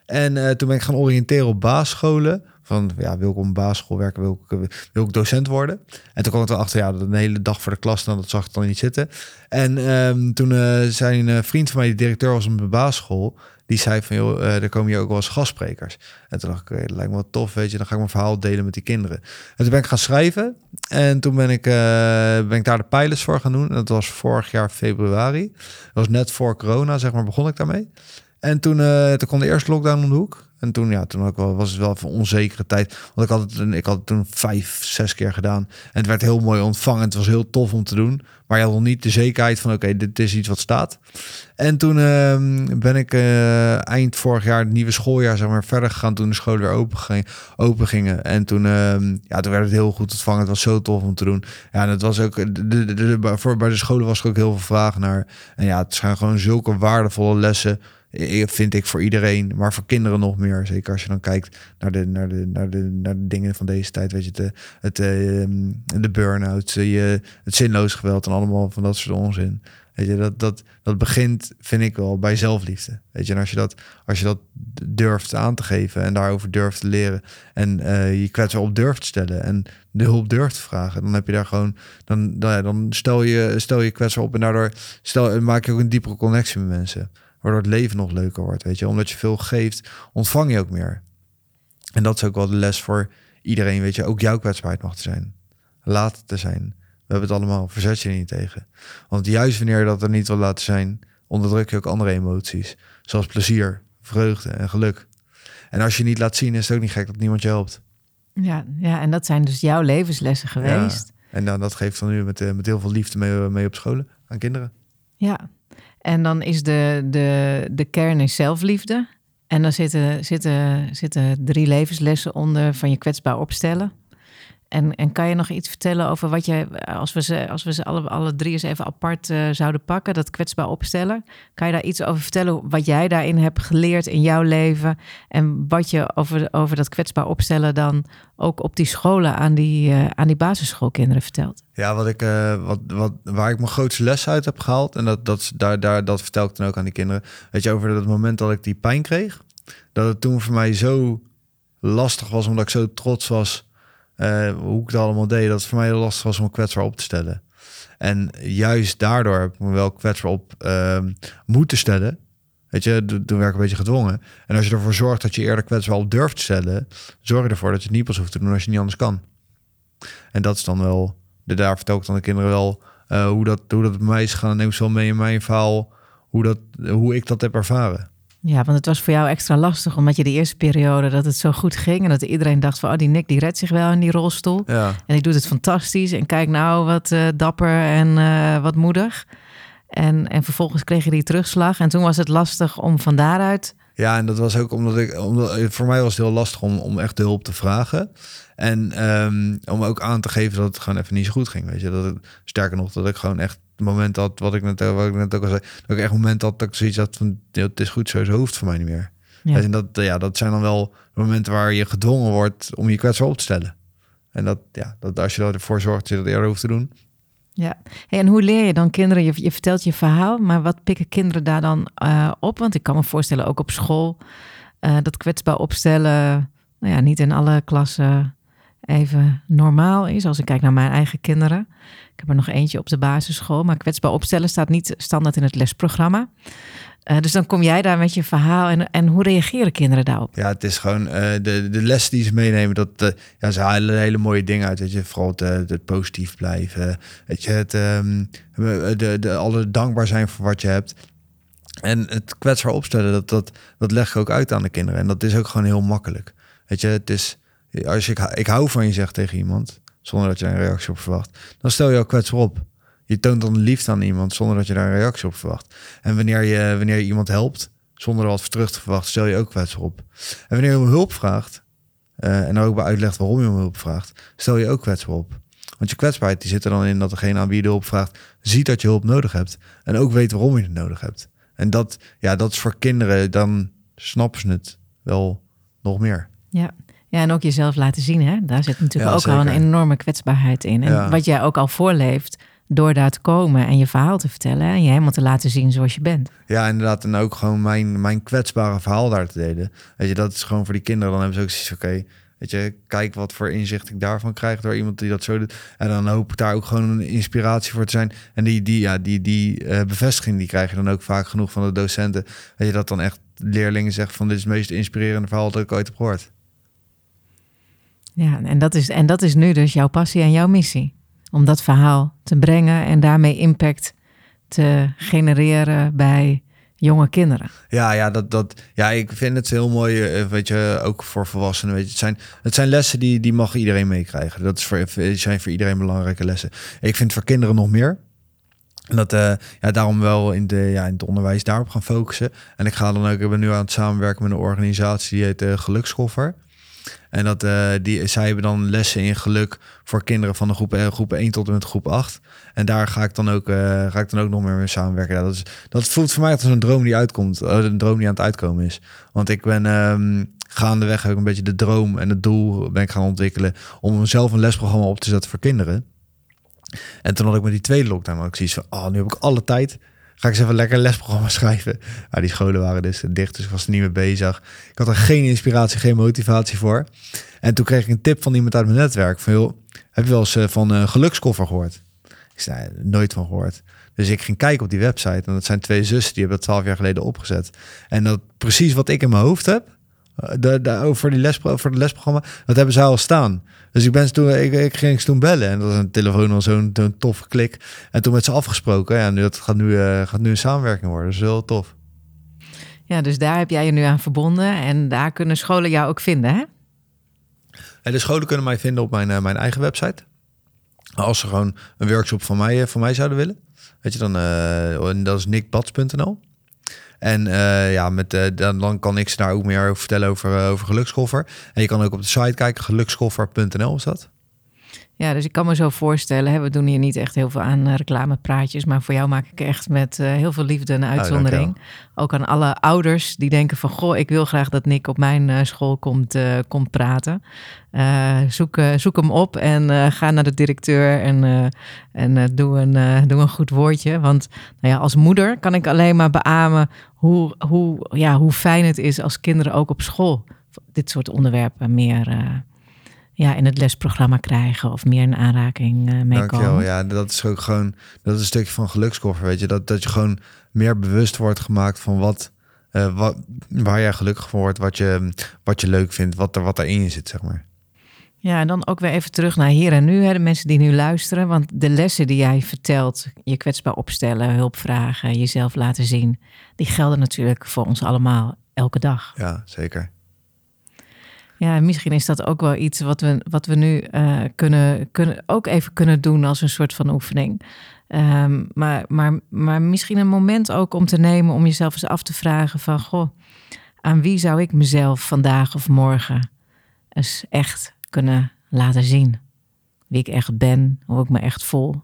En toen ben ik gaan oriënteren op basisscholen. Van ja, wil ik op een basisschool werken, wil ik, wil ik docent worden. En toen kwam ik erachter, ja, dat een hele dag voor de klas, dan, dat zag ik dan niet zitten. En um, toen uh, zei een vriend van mij, die directeur was op een basisschool, die zei van, joh, er komen hier ook wel eens gastsprekers. En toen dacht ik, dat lijkt me wel tof, weet je, dan ga ik mijn verhaal delen met die kinderen. En toen ben ik gaan schrijven. En toen ben ik, ben ik daar de pilots voor gaan doen. En dat was vorig jaar februari. Dat was net voor corona, zeg maar, begon ik daarmee. En toen, uh, toen de eerste lockdown om de hoek. En toen, ja, toen ook wel, was het wel een onzekere tijd. Want ik had, het, ik had het toen vijf, zes keer gedaan. En het werd heel mooi ontvangen. Het was heel tof om te doen. Maar je had nog niet de zekerheid van, oké, dit is iets wat staat. En toen uh, ben ik uh, eind vorig jaar, het nieuwe schooljaar, zeg maar, verder gegaan. Toen de scholen weer open, ging, open gingen. En toen, uh, ja, toen werd het heel goed ontvangen. Het was zo tof om te doen. Ja, en het was ook, de, de, de, de, voor, bij de scholen was er ook heel veel vraag naar. En ja, het zijn gewoon zulke waardevolle lessen vind ik voor iedereen, maar voor kinderen nog meer. Zeker als je dan kijkt naar de, naar de, naar de, naar de dingen van deze tijd. Weet je, de, het, de burn-out, je, het zinloos geweld en allemaal van dat soort onzin. Weet je, dat, dat, dat begint, vind ik wel, bij zelfliefde. Weet je, en als je dat, als je dat durft aan te geven en daarover durft te leren en je kwetsbaar op durft te stellen en de hulp durft te vragen, dan heb je daar gewoon, dan, dan, dan stel je, stel je kwetsbaar op en daardoor stel, maak je ook een diepere connectie met mensen waardoor het leven nog leuker wordt. Weet je, omdat je veel geeft, ontvang je ook meer. En dat is ook wel de les voor iedereen. Weet je, ook jouw kwetsbaarheid mag te zijn. Laat het te zijn. We hebben het allemaal. Verzet je er niet tegen. Want juist wanneer je dat er niet wil laten zijn, onderdruk je ook andere emoties. Zoals plezier, vreugde en geluk. En als je niet laat zien, is het ook niet gek dat niemand je helpt. Ja, ja en dat zijn dus jouw levenslessen geweest. Ja. En dan, dat geeft dan nu met, uh, met heel veel liefde mee, mee op scholen aan kinderen. Ja, en dan is de, de, de kern is zelfliefde. En dan zitten, zitten, zitten drie levenslessen onder van je kwetsbaar opstellen. En, en kan je nog iets vertellen over wat je, als we ze, als we ze alle, alle drie eens even apart uh, zouden pakken, dat kwetsbaar opstellen? Kan je daar iets over vertellen, wat jij daarin hebt geleerd in jouw leven? En wat je over, over dat kwetsbaar opstellen dan ook op die scholen aan die, uh, aan die basisschoolkinderen vertelt? Ja, wat ik, uh, wat, wat, waar ik mijn grootste les uit heb gehaald, en dat, dat, daar, daar, dat vertel ik dan ook aan die kinderen. Weet je, over dat moment dat ik die pijn kreeg, dat het toen voor mij zo lastig was, omdat ik zo trots was uh, hoe ik het allemaal deed, dat het voor mij heel lastig was om kwetsbaar op te stellen. En juist daardoor heb ik me wel kwetsbaar op uh, moeten stellen. Weet je, toen werd ik een beetje gedwongen. En als je ervoor zorgt dat je eerder kwetsbaar op durft te stellen, zorg je ervoor dat je het niet pas hoeft te doen als je niet anders kan. En dat is dan wel, de, daar vertel ik dan de kinderen wel uh, hoe, dat, hoe dat bij mij is gaan. Neem ze wel mee in mijn verhaal, hoe, dat, hoe ik dat heb ervaren. Ja, want het was voor jou extra lastig, omdat je de eerste periode dat het zo goed ging en dat iedereen dacht van, oh die Nick die redt zich wel in die rolstoel ja. en die doet het fantastisch en kijk nou wat uh, dapper en uh, wat moedig. En, en vervolgens kreeg je die terugslag en toen was het lastig om van daaruit Ja, en dat was ook omdat ik, omdat, voor mij was het heel lastig om, om echt de hulp te vragen. En ehm, om ook aan te geven dat het gewoon even niet zo goed ging. Weet je, dat het, sterker nog, dat ik gewoon echt het moment had, wat ik net, wat ik net ook al zei, dat ik echt een moment had dat ik zoiets had van, het is goed zo, zo hoeft voor mij niet meer. Ja. En dat, ja, dat zijn dan wel momenten waar je gedwongen wordt om je kwetsbaar op te stellen. En dat, ja, dat als je ervoor zorgt dat je dat eerder hoeft te doen. Ja, en hoe leer je dan kinderen? Je, je vertelt je verhaal, maar wat pikken kinderen daar dan uh, op? Want ik kan me voorstellen, ook op school, uh, dat kwetsbaar opstellen, nou ja, niet in alle klassen even normaal is. Als ik kijk naar mijn eigen kinderen. Ik heb er nog eentje op de basisschool, maar kwetsbaar opstellen staat niet standaard in het lesprogramma. Uh, dus dan kom jij daar met je verhaal en, en hoe reageren kinderen daarop? Ja, het is gewoon uh, de, de les die ze meenemen. Dat, uh, ja, ze halen hele mooie dingen uit. Weet je, vooral het, het positief blijven. Weet je, het, um, de, de, alle dankbaar zijn voor wat je hebt. En het kwetsbaar opstellen, dat, dat, dat leg ik ook uit aan de kinderen. En dat is ook gewoon heel makkelijk. Weet je, het is, als ik, ik hou van je zegt tegen iemand, zonder dat je een reactie op verwacht, dan stel je ook kwetsbaar op. Je toont dan liefde aan iemand zonder dat je daar een reactie op verwacht. En wanneer je, wanneer je iemand helpt, zonder er wat terug te verwachten, stel je ook kwetsbaar op. En wanneer je om hulp vraagt, uh, en ook bij uitlegt waarom je om hulp vraagt, stel je ook kwetsbaar op. Want je kwetsbaarheid die zit er dan in dat degene aan wie je de hulp vraagt, ziet dat je hulp nodig hebt. En ook weet waarom je het nodig hebt. En dat, ja, dat is voor kinderen, dan snappen ze het wel nog meer. Ja, ja, en ook jezelf laten zien, hè? Daar zit natuurlijk ook al een enorme kwetsbaarheid in. En wat jij ook al voorleeft, door daar te komen en je verhaal te vertellen en je helemaal te laten zien zoals je bent. Ja, inderdaad. En ook gewoon mijn, mijn kwetsbare verhaal daar te delen. Weet je, dat is gewoon voor die kinderen. Dan hebben ze ook zoiets oké, weet je, kijk wat voor inzicht ik daarvan krijg door iemand die dat zo doet. En dan hoop ik daar ook gewoon een inspiratie voor te zijn. En die, die, ja, die, die uh, bevestiging, die krijg je dan ook vaak genoeg van de docenten. Weet je, dat dan echt leerlingen zeggen van dit is het meest inspirerende verhaal dat ik ooit heb gehoord. Ja, en dat is, en dat is nu dus jouw passie en jouw missie om dat verhaal te brengen en daarmee impact te genereren bij jonge kinderen. Ja, ja, dat, dat, ja ik vind het heel mooi, eh, weet je, ook voor volwassenen. Weet je, het, zijn, het zijn lessen die, die mag iedereen meekrijgen. Dat is voor, zijn voor iedereen belangrijke lessen. Ik vind voor kinderen nog meer. En dat, uh, ja, daarom wel in, de, ja, in het onderwijs daarop gaan focussen. En ik ga dan ook, ik ben nu aan het samenwerken met een organisatie die heet uh, Gelukskoffer. En dat, uh, die, zij hebben dan lessen in geluk voor kinderen van de groep, uh, groep 1 tot en met groep 8. En daar ga ik dan ook, uh, ga ik dan ook nog meer mee samenwerken. Dat, is, dat voelt voor mij als een droom die uitkomt. een droom die aan het uitkomen is. Want ik ben um, gaandeweg ook een beetje de droom en het doel ben ik gaan ontwikkelen. Om zelf een lesprogramma op te zetten voor kinderen. En toen had ik met die tweede lockdown ook zoiets van, oh, nu heb ik alle tijd ga ik eens even lekker lesprogramma schrijven. Ja, die scholen waren dus dicht, dus ik was er niet mee bezig. Ik had er geen inspiratie, geen motivatie voor. En toen kreeg ik een tip van iemand uit mijn netwerk. Van, joh, heb je wel eens eh, van een gelukskoffer gehoord? Ik zei, nooit van gehoord. Dus ik ging kijken op die website. En dat zijn twee zussen, die hebben dat twaalf jaar geleden opgezet. En dat precies wat ik in mijn hoofd heb, de, de, over, die les, over het lesprogramma, dat hebben ze al staan. Dus ik, ben toen, ik, ik ging ze toen bellen en dat was een telefoon al zo'n toffe klik. En toen met ze afgesproken. Ja, nu, dat gaat nu, uh, gaat nu een samenwerking worden. Dat is heel tof. Ja, dus daar heb jij je nu aan verbonden en daar kunnen scholen jou ook vinden, hè? En de scholen kunnen mij vinden op mijn, uh, mijn eigen website. Als ze gewoon een workshop van mij, van mij zouden willen. Weet je, dan uh, dat is nickbats.nl. En uh, ja, met, uh, dan, kan ik ze daar ook meer over vertellen over, uh, over gelukskoffer. En je kan ook op de site kijken, gelukskoffer.nl is dat. Ja, dus ik kan me zo voorstellen, hè, we doen hier niet echt heel veel aan reclamepraatjes, maar voor jou maak ik echt met heel veel liefde een oh, uitzondering. ook aan alle ouders die denken van, goh, ik wil graag dat Nick op mijn school komt, komt praten. zoek, zoek hem op en ga naar de directeur en, en doe, een, doe een goed woordje. Want nou ja, als moeder kan ik alleen maar beamen hoe, hoe, ja, hoe fijn het is als kinderen ook op school dit soort onderwerpen meer ja, in het lesprogramma krijgen of meer in aanraking uh, mee Dankjewel. komen. Ja, dat is ook gewoon dat is een stukje van gelukskoffer, weet je, dat, dat je gewoon meer bewust wordt gemaakt van wat, uh, wat waar jij gelukkig van wordt, wat je, wat je leuk vindt, wat er wat erin je zit, zeg maar. Ja, en dan ook weer even terug naar hier en nu, hè, de mensen die nu luisteren. Want de lessen die jij vertelt, je kwetsbaar opstellen, hulp vragen, jezelf laten zien, die gelden natuurlijk voor ons allemaal elke dag. Ja, zeker. Ja, misschien is dat ook wel iets wat we, wat we nu uh, kunnen, kunnen, ook even kunnen doen als een soort van oefening. Um, maar, maar, maar misschien een moment ook om te nemen om jezelf eens af te vragen van, goh, aan wie zou ik mezelf vandaag of morgen eens echt kunnen laten zien? Wie ik echt ben, hoe ik me echt voel.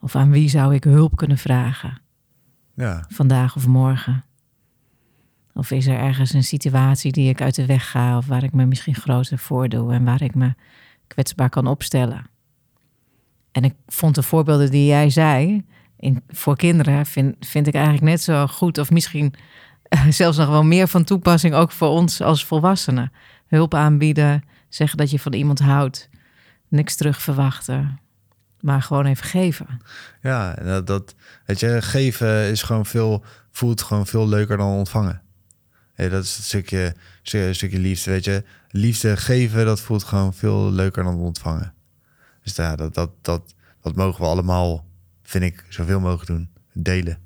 Of aan wie zou ik hulp kunnen vragen? Ja, vandaag of morgen? Of is er ergens een situatie die ik uit de weg ga of waar ik me misschien groter voordoe en waar ik me kwetsbaar kan opstellen? En ik vond de voorbeelden die jij zei in, voor kinderen, vind, vind ik eigenlijk net zo goed of misschien eh, zelfs nog wel meer van toepassing ook voor ons als volwassenen. Hulp aanbieden, zeggen dat je van iemand houdt, niks terug verwachten, maar gewoon even geven. ja dat, dat, weet je, geven is gewoon veel, voelt gewoon veel leuker dan ontvangen. Hey, dat is een stukje, een stukje liefde, weet je. Liefde geven, dat voelt gewoon veel leuker dan ontvangen. Dus ja, dat, dat, dat, dat mogen we allemaal, vind ik, zoveel mogelijk doen. Delen.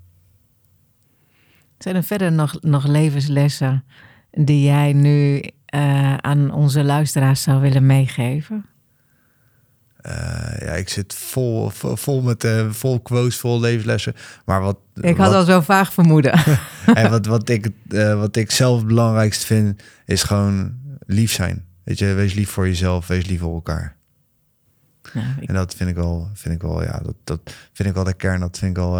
Zijn er verder nog, nog levenslessen die jij nu eh, aan onze luisteraars zou willen meegeven? Eh, ja, ik zit vol, vol, vol met eh, vol quotes, vol levenslessen. Maar wat, Ik had wat, al zo vaag vermoeden. en wat, wat, ik, eh, wat ik zelf het belangrijkste vind, is gewoon lief zijn. Weet je, wees lief voor jezelf, wees lief voor elkaar. Nou, ik- En dat vind ik wel, vind ik wel, ja, dat, dat vind ik wel de kern. Dat vind ik wel,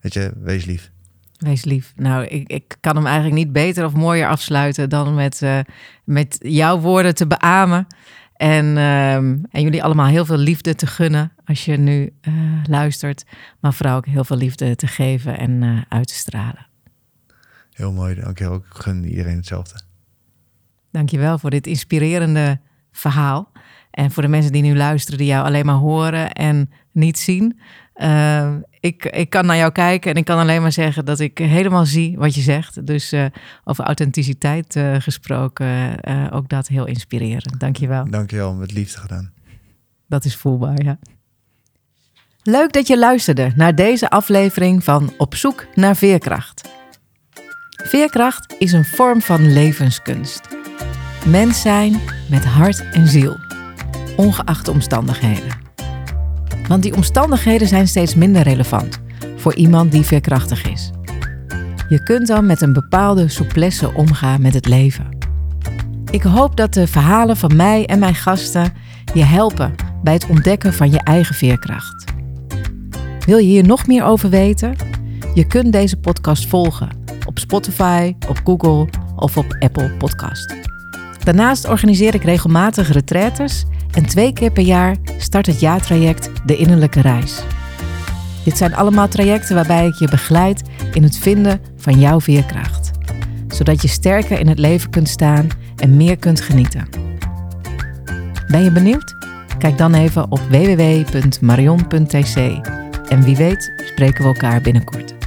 weet je, wees lief. Wees lief. Nou, ik, ik kan hem eigenlijk niet beter of mooier afsluiten dan met, met jouw woorden te beamen. En, ehm, en jullie allemaal heel veel liefde te gunnen als je nu eh, luistert. Maar vooral ook heel veel liefde te geven en eh, uit te stralen. Heel mooi, dankjewel. Ik gun iedereen hetzelfde. Dankjewel voor dit inspirerende verhaal. En voor de mensen die nu luisteren, die jou alleen maar horen en niet zien. Eh, ik, ik kan naar jou kijken en ik kan alleen maar zeggen dat ik helemaal zie wat je zegt. Dus eh, over authenticiteit eh, gesproken, eh, ook dat heel inspirerend. Dankjewel. Dankjewel, met liefde gedaan. Dat is voelbaar, ja. Leuk dat je luisterde naar deze aflevering van Op zoek naar veerkracht. Veerkracht is een vorm van levenskunst. Mens zijn met hart en ziel, ongeacht de omstandigheden. Want die omstandigheden zijn steeds minder relevant voor iemand die veerkrachtig is. Je kunt dan met een bepaalde souplesse omgaan met het leven. Ik hoop dat de verhalen van mij en mijn gasten je helpen bij het ontdekken van je eigen veerkracht. Wil je hier nog meer over weten? Je kunt deze podcast volgen op Spotify, op Google of op Apple Podcast. Daarnaast organiseer ik regelmatig retraites en twee keer per jaar start het jaartraject De Innerlijke Reis. Dit zijn allemaal trajecten waarbij ik je begeleid in het vinden van jouw veerkracht, zodat je sterker in het leven kunt staan en meer kunt genieten. Ben je benieuwd? Kijk dan even op www.marion.tc en wie weet spreken we elkaar binnenkort.